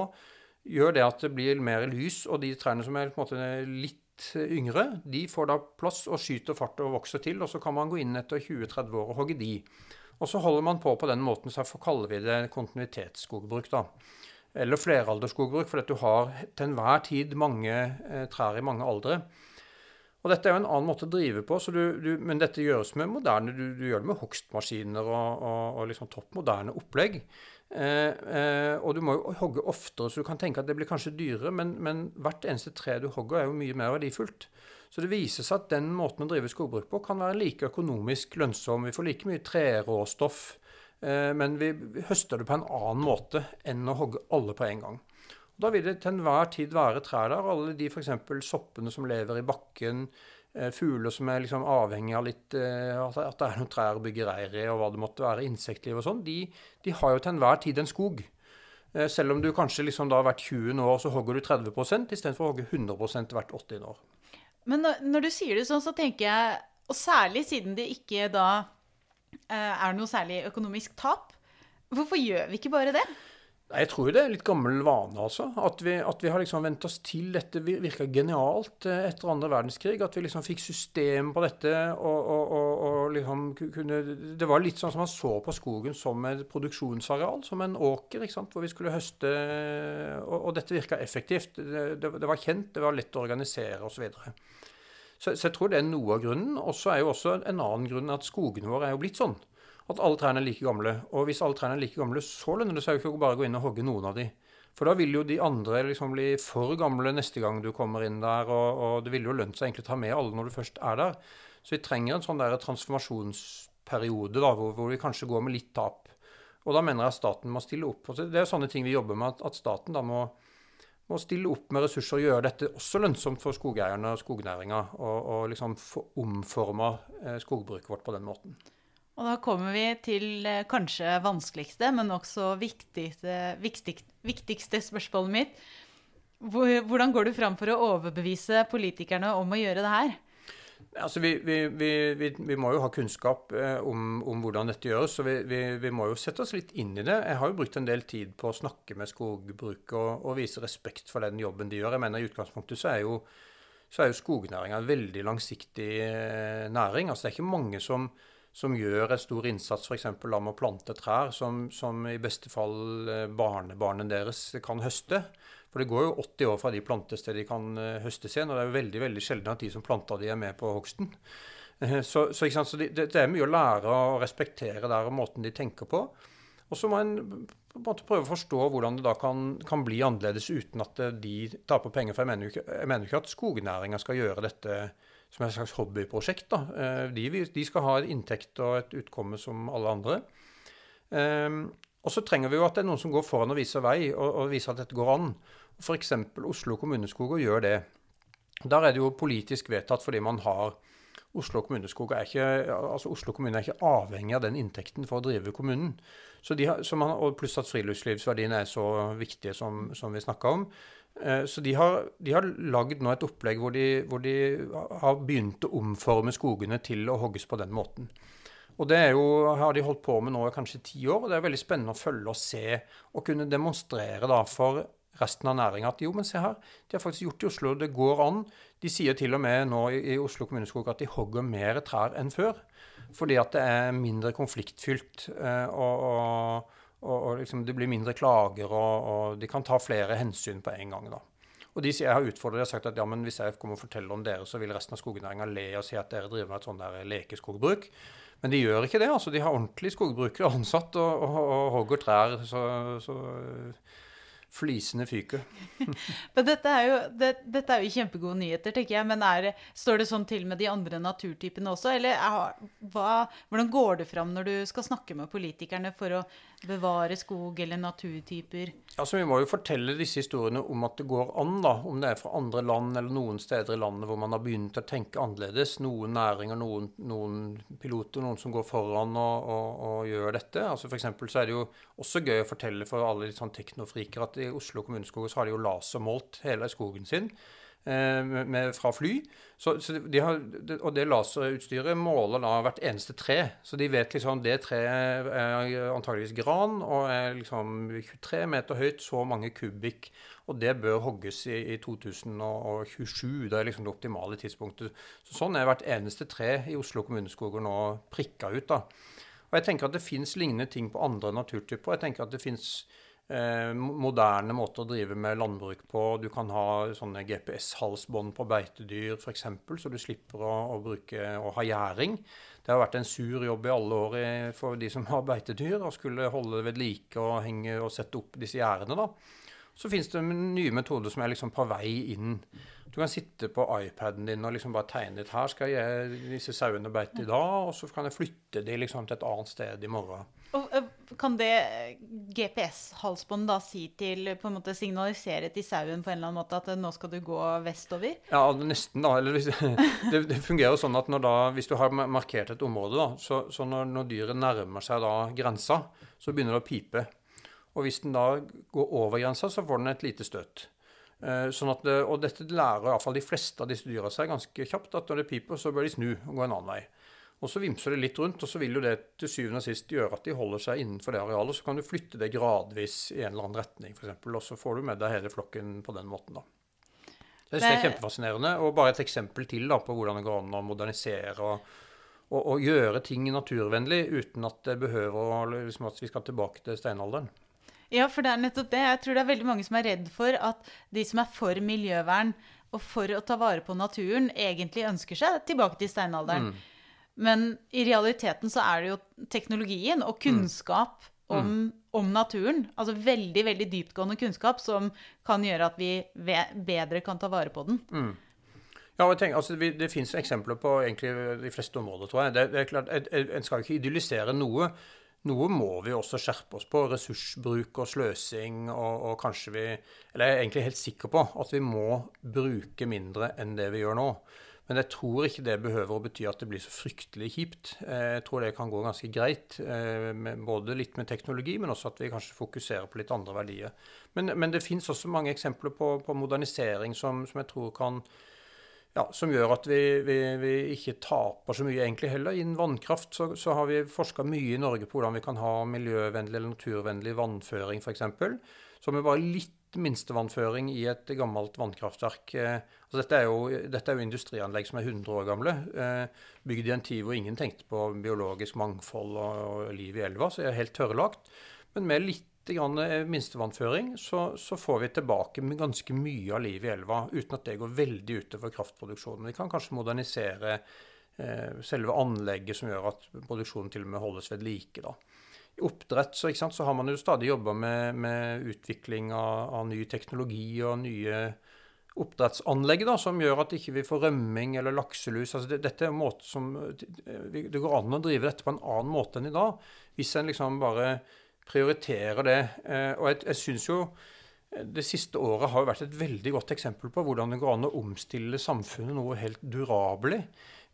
gjør det at det blir mer lys, og de trærne som er måte litt yngre, de får da plass og skyter fart og vokser til, og så kan man gå inn etter 20-30 år og hogge de. Og så holder man på på den måten, så kaller vi det kontinuitetsskogbruk, da. Eller fleralderskogbruk, fordi du har til enhver tid mange eh, trær i mange aldre. Og dette er jo en annen måte å drive på, du, du, men dette gjøres med moderne Du, du gjør det med hogstmaskiner og, og, og liksom topp moderne opplegg. Eh, eh, og du må jo hogge oftere, så du kan tenke at det blir kanskje dyrere, men, men hvert eneste tre du hogger, er jo mye mer verdifullt. Så det viser seg at den måten å drive skogbruk på kan være like økonomisk lønnsom. Vi får like mye treråstoff, eh, men vi høster det på en annen måte enn å hogge alle på en gang. Da vil det til enhver tid være trær der. Alle de f.eks. soppene som lever i bakken, fugler som er liksom avhengig av litt, at det er noen trær å bygge reir i, og hva det måtte være, insektliv og sånn, de, de, har jo til enhver tid en skog. Selv om du kanskje liksom da hvert 20 år så hogger du 30% istedenfor å hogge 100% hvert 80 år. Men når, du sier det sånn, så tenker jeg Og særlig siden det ikke da eh, er noe særlig økonomisk tap. Hvorfor gjør vi ikke bare det? Jeg tror det er litt gammel vane, altså. At vi, at vi har liksom vent oss til dette. virka genialt eh, etter andre verdenskrig. At vi liksom fikk system på dette. Og, og, og, og, liksom kunne Det var litt sånn som man så på skogen som et produksjonsareal. Som en åker, ikke sant? hvor vi skulle høste. Og, dette virka effektivt. Det, det, det, var kjent, det var lett å organisere osv. Så, så jeg tror det er noe av grunnen. Og så er jo også en annen grunn at skogene våre er jo blitt sånn. At alle trærne er like gamle. Og hvis alle trærne er like gamle, så lønner det seg jo ikke å bare gå inn og hogge noen av de. For da vil jo de andre liksom bli for gamle neste gang du kommer inn der, og, og det ville jo lønt seg egentlig å ta med alle når du først er der. Så vi trenger en sånn der transformasjonsperiode da, hvor, hvor vi kanskje går med litt tap. Og da mener jeg at staten må stille opp. Det er sånne ting vi jobber med, at, at staten da må må stille opp med ressurser og gjøre dette også lønnsomt for skogeierne og skognæringa. Og, og liksom omforme eh, skogbruket vårt på den måten. Og da kommer vi til eh, kanskje vanskeligste, men også viktigste, viktigste, viktigste spørsmålet mitt. Hvordan går du fram for å overbevise politikerne om å gjøre det her? Altså, vi, vi, vi, vi, må jo ha kunnskap eh, om, om, hvordan dette gjøres, så vi, må jo sette oss litt inn i det. Jeg har jo brukt en del tid på å snakke med skogbruk og, og vise respekt for den jobben de gjør. Jeg mener I utgangspunktet så er jo, så jo skognæringa en veldig langsiktig eh, næring. Altså, det er ikke mange som, som gjør en stor innsats f.eks. med å plante trær, som, som i beste fall eh, barnebarnet deres kan høste. For det går jo 80 år fra de plantes til de kan eh, høstes igjen. Og det er jo veldig veldig sjelden at de som planta de, er med på hogsten. Eh, så, så, så det, det, er mye å lære og respektere der og måten de tenker på. Og så må en på prøve å forstå hvordan det da kan, kan bli annerledes uten at de taper penger. For jeg mener jo ikke at skognæringa skal gjøre dette som et slags hobbyprosjekt. da. De, de, skal ha inntekt og et utkomme som alle andre. Og så trenger vi jo at det er noen som går foran og viser vei, og, og viser at dette går an. F.eks. Oslo kommuneskoger gjør det. Der er det jo politisk vedtatt fordi man har Oslo er ikke, altså Oslo kommune er ikke avhengig av den inntekten for å drive kommunen. Så de har, man, og Pluss at friluftslivsverdiene er så viktige som, som vi snakka om. Eh, så de har, de har lagd nå et opplegg hvor de, hvor de, har begynt å omforme skogene til å hogges på den måten. Og det jo, har de holdt på med nå i kanskje ti år, og det er veldig spennende å følge og se og kunne demonstrere da for resten av næringa at jo, men se her, de har faktisk gjort det i Oslo, det går an. De sier til og med nå i Oslo kommuneskog at de hogger mer trær enn før. Fordi at det er mindre konfliktfylt. Eh, og, og, og liksom det blir mindre klager, og, og, de kan ta flere hensyn på en gang. da. Og de jeg har utfordret og sagt at ja, men hvis jeg kommer og forteller om dere, så vil resten av skognæringa le og si at dere driver med et sånn der lekeskogbruk. Men de gjør ikke det. altså De har ordentlige skogbrukere ansatt og, og hogger trær. så, så Flisene fyker. men dette er, jo, det, dette er, jo, kjempegode nyheter, tenker jeg. Men er, står det sånn til med de andre naturtypene også? Eller er, hva, hvordan går det fram når du skal snakke med politikerne for å bevare skog eller naturtyper? Altså, Vi må jo fortelle disse historiene om at det går an, da. Om det er fra andre land eller noen steder i landet hvor man har begynt å tenke annerledes. Noen næringer, noen, noen piloter, noen som går foran og, og, og gjør dette. Altså for så er det jo også gøy å fortelle for alle sånn teknofriker at i Oslo kommuneskog så har de jo lasermålt hele skogen sin. Eh, med, fra fly. Så, så de har, og det laserutstyret måler da hvert eneste tre. Så de vet liksom det treet er antageligvis gran og er liksom 23 meter høyt, så mange kubikk. Og det bør hogges i, i 2027. Det er liksom det optimale tidspunktet. Så sånn er hvert eneste tre i Oslo kommuneskoger nå prikka ut. da. Og jeg tenker at det fins lignende ting på andre naturtyper. Jeg tenker at det fins eh, moderne måter å drive med landbruk på. Du kan ha sånne GPS-halsbånd på beitedyr f.eks., så du slipper å, å, bruke, å ha gjæring. Det har vært en sur jobb i alle år for de som har beitedyr, å skulle holde ved like og, henge, og sette opp disse gjerdene. da. Så fins det nye metoder som er liksom på vei inn. Du kan sitte på iPaden din og liksom bare tegne litt. Her skal jeg disse sauene beite i dag, og så kan jeg flytte de liksom til et annet sted i morgen. Og Kan det GPS-halsbånd da si til på en måte signalisere til sauen på en eller annen måte at øh, nå skal du gå vestover? Ja, nesten, da. Eller, det, det, fungerer sånn at da, hvis du har markert et område, da, så, så når, når, dyret nærmer seg da grensa, så begynner det å pipe. Og hvis den da går over grensa, så får den et lite støt. Eh, sånn at det, og dette lærer iallfall de fleste av disse dyra seg ganske kjapt, at når det piper, så bør de snu og gå en annen vei. Og så vimser det litt rundt, og så vil jo det til syvende og sist gjøre at de holder seg innenfor det arealet. Så kan du flytte det gradvis i en eller annen retning, f.eks., og så får du med deg hele flokken på den måten, da. Jeg synes det er kjempefascinerende. Og bare et eksempel til da, på hvordan det går an å modernisere og, og, og, gjøre ting naturvennlig uten at det behøver liksom, at vi skal tilbake til steinalderen. Ja, for det er nettopp det. Jeg tror det er veldig mange som er redd for at de som er for miljøvern og for å ta vare på naturen, egentlig ønsker seg tilbake til steinalderen. Mm. Men i realiteten så er det jo teknologien og kunnskap mm. om, om, naturen, altså veldig veldig dyptgående kunnskap, som kan gjøre at vi bedre kan ta vare på den. Mm. Ja, tenker, altså, Det finnes eksempler på egentlig de fleste områder, tror jeg. Det, det er klart, En skal ikke idyllisere noe. Noe må vi også skjerpe oss på. Ressursbruk og sløsing. Og, og kanskje vi Eller jeg er egentlig helt sikker på at vi må bruke mindre enn det vi gjør nå. Men jeg tror ikke det behøver å bety at det blir så fryktelig kjipt. Eh, jeg tror det kan gå ganske greit, eh, både litt med teknologi, men også at vi kanskje fokuserer på litt andre verdier. Men, men det fins også mange eksempler på, på modernisering som, som, jeg tror kan ja, som gjør at vi, vi, vi, ikke taper så mye egentlig heller. Innen vannkraft så, så har vi forska mye i Norge på hvordan vi kan ha miljøvennlig eller naturvennlig vannføring f.eks. Så vi bare litt minstevannføring i et gammelt vannkraftverk. Eh, altså dette, er jo, dette, er jo, industrianlegg som er 100 år gamle. Eh, bygd i en tid hvor ingen tenkte på biologisk mangfold og liv i elva, så det er helt tørrlagt. Men med litt eh, minstevannføring så, så, får vi tilbake ganske mye av livet i elva, uten at det går veldig utover kraftproduksjonen. Vi kan kanskje modernisere eh, selve anlegget som gjør at produksjonen til og med holdes ved like. da. I oppdrett så, sant, så, har man jo stadig jobba med, med, utvikling av, av, ny teknologi og nye oppdrettsanlegg da, som gjør at ikke vi ikke får rømming eller lakselus. Altså det, dette er en måte som, det går an å drive dette på en annen måte enn i dag, hvis en liksom bare prioriterer det. Eh, og jeg, jeg synes jo det siste året har jo vært et veldig godt eksempel på hvordan det går an å omstille samfunnet noe helt durabelig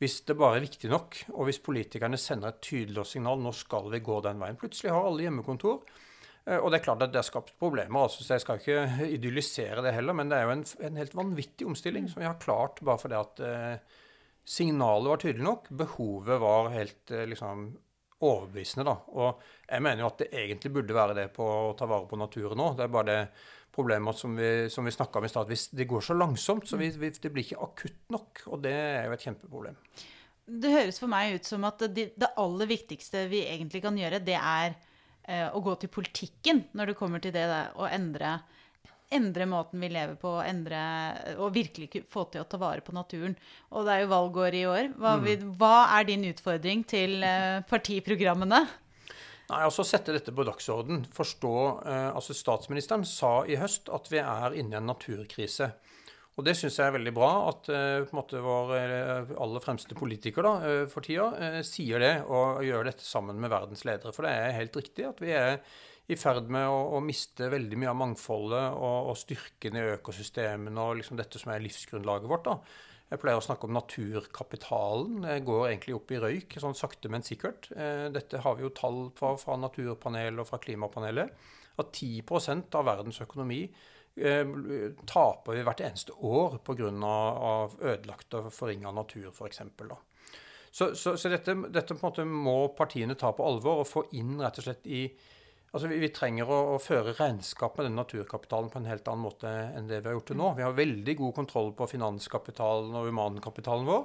hvis det bare er viktig nok, og hvis politikerne sender et tydelig signal nå skal vi gå den veien. Plutselig har alle hjemmekontor. Eh, og det er klart at det har skapt problemer, altså, så jeg skal ikke idyllisere det heller. Men det er jo en, en helt vanvittig omstilling som vi har klart bare fordi at eh, signalet var tydelig nok. Behovet var helt eh, liksom overbevisende, da. Og jeg mener jo at det egentlig burde være det på å ta vare på naturen nå. Det er bare det problemet som vi, som vi snakka om i stad. Det går så langsomt, så vi, vi, det blir ikke akutt nok. Og det er jo et kjempeproblem. Det høres for meg ut som at det, det aller viktigste vi egentlig kan gjøre, det er eh, å gå til politikken når det kommer til det å endre, endre måten vi lever på, endre, og virkelig få til å ta vare på naturen. Og det er jo valgår i år. Hva, mm. hva er din utfordring til eh, partiprogrammene? Nei, altså Sette dette på dagsorden. Forstå eh, altså Statsministeren sa i høst at vi er inne i en naturkrise. Og det syns jeg er veldig bra at eh, på en måte vår eh, aller fremste politiker da, eh, for tida sier det og gjør dette sammen med verdens ledere. For det er helt riktig at vi er i ferd med å, å miste veldig mye av mangfoldet og, og styrken i økosystemene og liksom dette som er livsgrunnlaget vårt. da. Jeg pleier å snakke om naturkapitalen. Det går egentlig opp i røyk, sånn sakte, men sikkert. Eh, dette har vi jo tall fra, fra Naturpanelet og fra Klimapanelet. At 10% av verdens økonomi eh, taper vi hvert eneste år pga. ødelagt og forringa natur, f.eks. Så, så, så dette, dette må partiene ta på alvor og få inn rett og slett i Altså, vi, vi trenger å, å, føre regnskap med den naturkapitalen på en helt annen måte enn det vi har gjort til nå. Vi har veldig god kontroll på finanskapitalen og humankapitalen vår,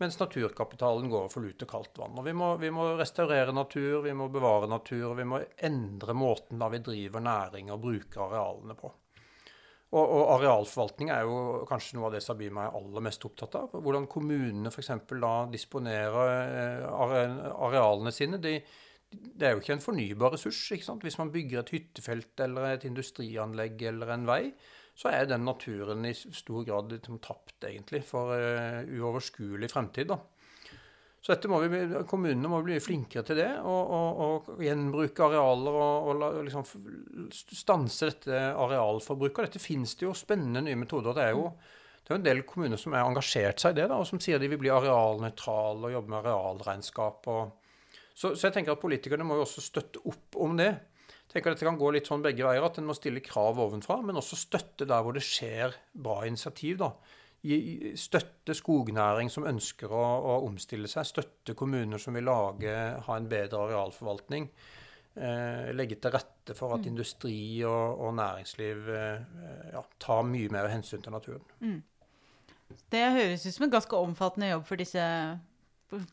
mens naturkapitalen går for lut og kaldt vann. Og vi må, vi må, restaurere natur, vi må bevare natur, og vi må endre måten da vi driver næring og bruker arealene på. Og, og, arealforvaltning er jo kanskje noe av det Sabima er aller mest opptatt av. Hvordan kommunene f.eks. da disponerer eh, arealene sine. De, det er jo ikke en fornybar ressurs. ikke sant? Hvis man bygger et hyttefelt eller et industrianlegg eller en vei, så er den naturen i stor grad liksom, tapt, egentlig, for uh, uoverskuelig fremtid. da. Så dette må vi, kommunene må bli flinkere til det, og, og, og gjenbruke arealer og, og liksom stanse dette arealforbruket. Dette finnes det jo spennende nye metoder. Det er jo, det er en del kommuner som har engasjert seg i det, da, og som sier de vil bli arealnøytrale og jobbe med arealregnskap. Så, så, jeg tenker at politikerne må jo også støtte opp om det. Jeg tenker at Dette kan gå litt sånn begge veier, at en må stille krav ovenfra, men også støtte der hvor det skjer bra initiativ. da støtte skognæring som ønsker å, å, omstille seg, støtte kommuner som vil lage, ha en bedre arealforvaltning. Eh, legge til rette for at mm. industri og, og næringsliv eh, ja, tar mye mer hensyn til naturen. Mm. Det høres ut som en ganske omfattende jobb for disse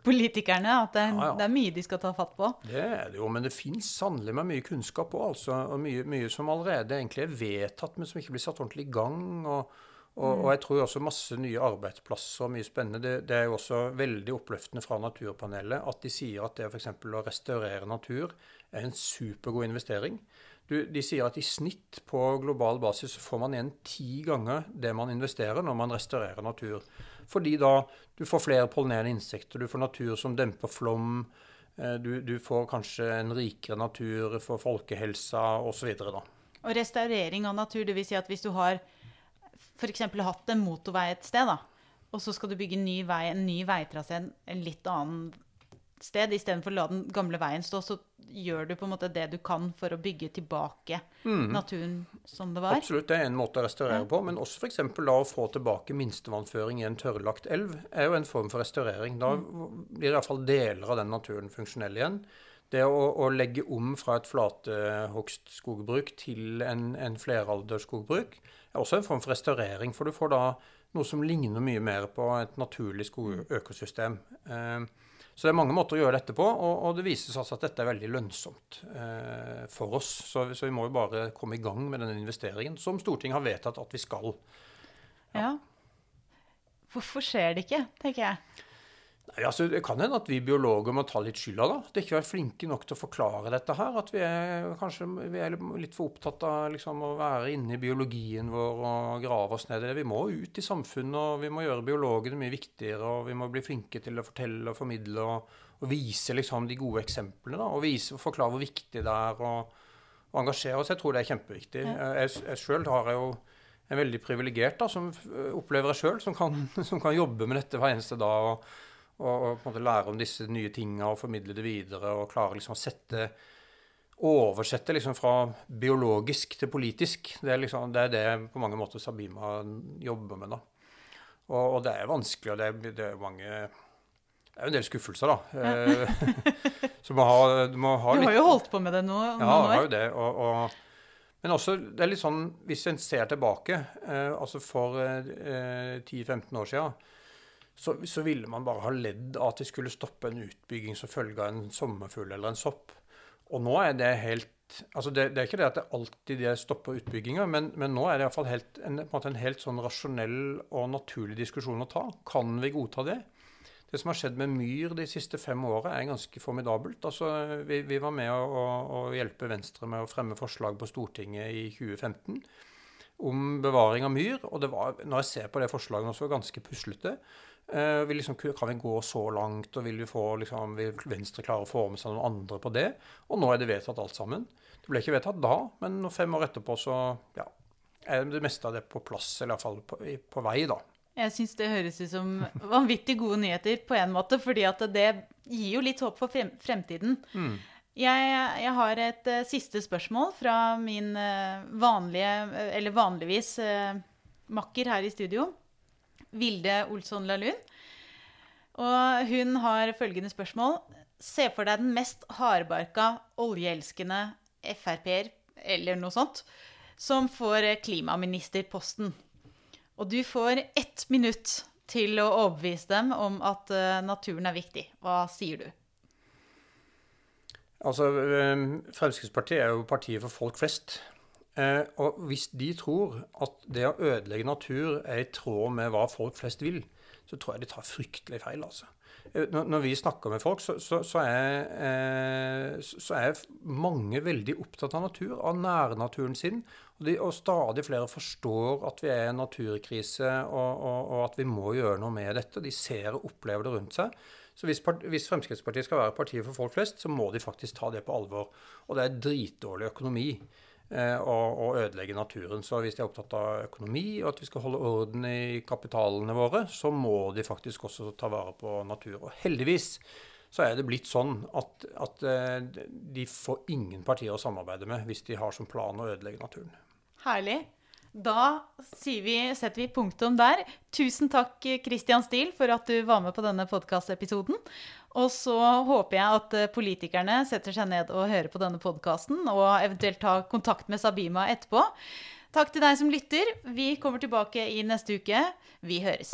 politikerne. At det er, ja, ja. det er mye de skal ta fatt på. Det er det jo, men det fins sannelig med mye kunnskap òg. Altså, og mye, mye, som allerede egentlig er vedtatt, men som ikke blir satt ordentlig i gang. og og, og, jeg tror også masse nye arbeidsplasser og mye spennende. Det, det, er jo også veldig oppløftende fra Naturpanelet at de sier at det f.eks. å restaurere natur er en supergod investering. Du, de sier at i snitt på global basis så får man igjen ti ganger det man investerer når man restaurerer natur. Fordi da du får flere pollinerende insekter, du får natur som demper flom, eh, du, du får kanskje en rikere natur for folkehelsa osv. Og restaurering av natur, dvs. Si at hvis du har f.eks. hatt en motorvei et sted, da, og så skal du bygge en ny vei, en ny veitrasé en litt annen sted, istedenfor å la den gamle veien stå, så gjør du på en måte det du kan for å bygge tilbake mm. naturen som det var. Absolutt, det er en måte å restaurere ja. på. Men også f.eks. da å få tilbake minstevannføring i en tørrlagt elv er jo en form for restaurering. Da mm. blir iallfall deler av den naturen funksjonell igjen. Det å, å legge om fra et flatehogstskogbruk til en, en fleralderskogbruk er også en form for restaurering. For du får da noe som ligner mye mer på et naturlig skogøkosystem. Eh, så det er mange måter å gjøre dette på, og, og det vises altså at dette er veldig lønnsomt eh, for oss. Så, så, vi må jo bare komme i gang med denne investeringen, som Stortinget har vedtatt at vi skal. Ja. ja. Hvorfor skjer det ikke, tenker jeg? Nei, altså, Det kan hende at vi biologer må ta litt skylda. da. Det er ikke være flinke nok til å forklare dette her. At vi er kanskje vi er litt for opptatt av liksom, å være inne i biologien vår og grave oss ned i det. Vi må ut i samfunnet, og vi må gjøre biologene mye viktigere. og Vi må bli flinke til å fortelle og formidle og, og vise liksom, de gode eksemplene. da, Og vise forklare hvor viktig det er å, engasjere oss. Jeg tror det er kjempeviktig. Jeg, jeg sjøl har jeg jo en veldig privilegert som opplever jeg sjøl, som, som, kan jobbe med dette hver eneste dag. og og, og, på en måte lære om disse nye tinga og formidle det videre. Og klare liksom å sette Oversette liksom fra biologisk til politisk. Det er, liksom, det er det på mange måter Sabima jobber med. da. Og, og det er vanskelig, og det er, det er mange det er jo en del skuffelser, da. Ja. så man har, du har Du har jo holdt på med det nå, ja, noen år. Ja, har jo det. Og, og, men også, det er litt sånn, hvis en ser tilbake, eh, altså for eh, 10-15 år siden, så, så, ville man bare ha ledd av at de skulle stoppe en utbygging som følge av en sommerfugl eller en sopp. Og nå er det helt altså det, det, er ikke det at det alltid det stopper utbygginga, men, men, nå er det iallfall helt, en, en, en helt sånn rasjonell og naturlig diskusjon å ta. Kan vi godta det? Det som har skjedd med myr de siste fem åra, er ganske formidabelt. Altså, vi, vi var med å, å, hjelpe Venstre med å fremme forslag på Stortinget i 2015 om bevaring av myr. Og det var, når jeg ser på det forslaget også, ganske puslete. Uh, vi liksom, kan vi gå så langt, og vil vi få liksom, vil Venstre klare å få med seg noen andre på det? Og nå er det vedtatt alt sammen. Det ble ikke vedtatt da, men fem år etterpå så ja, er det meste av det på plass, eller iallfall på, på vei, da. Jeg syns det høres ut som vanvittig gode nyheter på en måte, fordi at det gir jo litt håp for frem, fremtiden. Mm. Jeg, jeg, har et uh, siste spørsmål fra min uh, vanlige, eller vanligvis makker her i studio. Vilde Olsson Lahlun. Og hun har følgende spørsmål. Se for deg den mest hardbarka, oljeelskende Frp-er, eller noe sånt, som får klimaministerposten. Og du får ett minutt til å overbevise dem om at uh, naturen er viktig. Hva sier du? Altså, Fremskrittspartiet er jo partiet for folk flest. Eh, og hvis de tror at det å ødelegge natur er i tråd med hva folk flest vil, så tror jeg de tar fryktelig feil. altså. eh, når vi snakker med folk, så, så, så, er, eh, så, er, mange veldig opptatt av natur, av nærnaturen sin. Og, de, og stadig flere forstår at vi er i en naturkrise, og, og, og, at vi må gjøre noe med dette. De ser og opplever det rundt seg. Så hvis, hvis, Fremskrittspartiet skal være partiet for folk flest, så må de faktisk ta det på alvor. Og det er dritdårlig økonomi eh, å, å, ødelegge naturen. Så hvis de er opptatt av økonomi, og at vi skal holde orden i kapitalene våre, så må de faktisk også ta vare på natur. Og heldigvis så er det blitt sånn at, at eh, de får ingen partier å samarbeide med hvis de har som plan å ødelegge naturen. Herlig. Da vi, setter vi punktum der. Tusen takk, Christian Steele, for at du var med på denne podkastepisoden. Og så håper jeg at eh, politikerne setter seg ned og hører på denne podkasten, og eventuelt tar kontakt med Sabima etterpå. Takk til deg som lytter. Vi kommer tilbake i neste uke. Vi høres.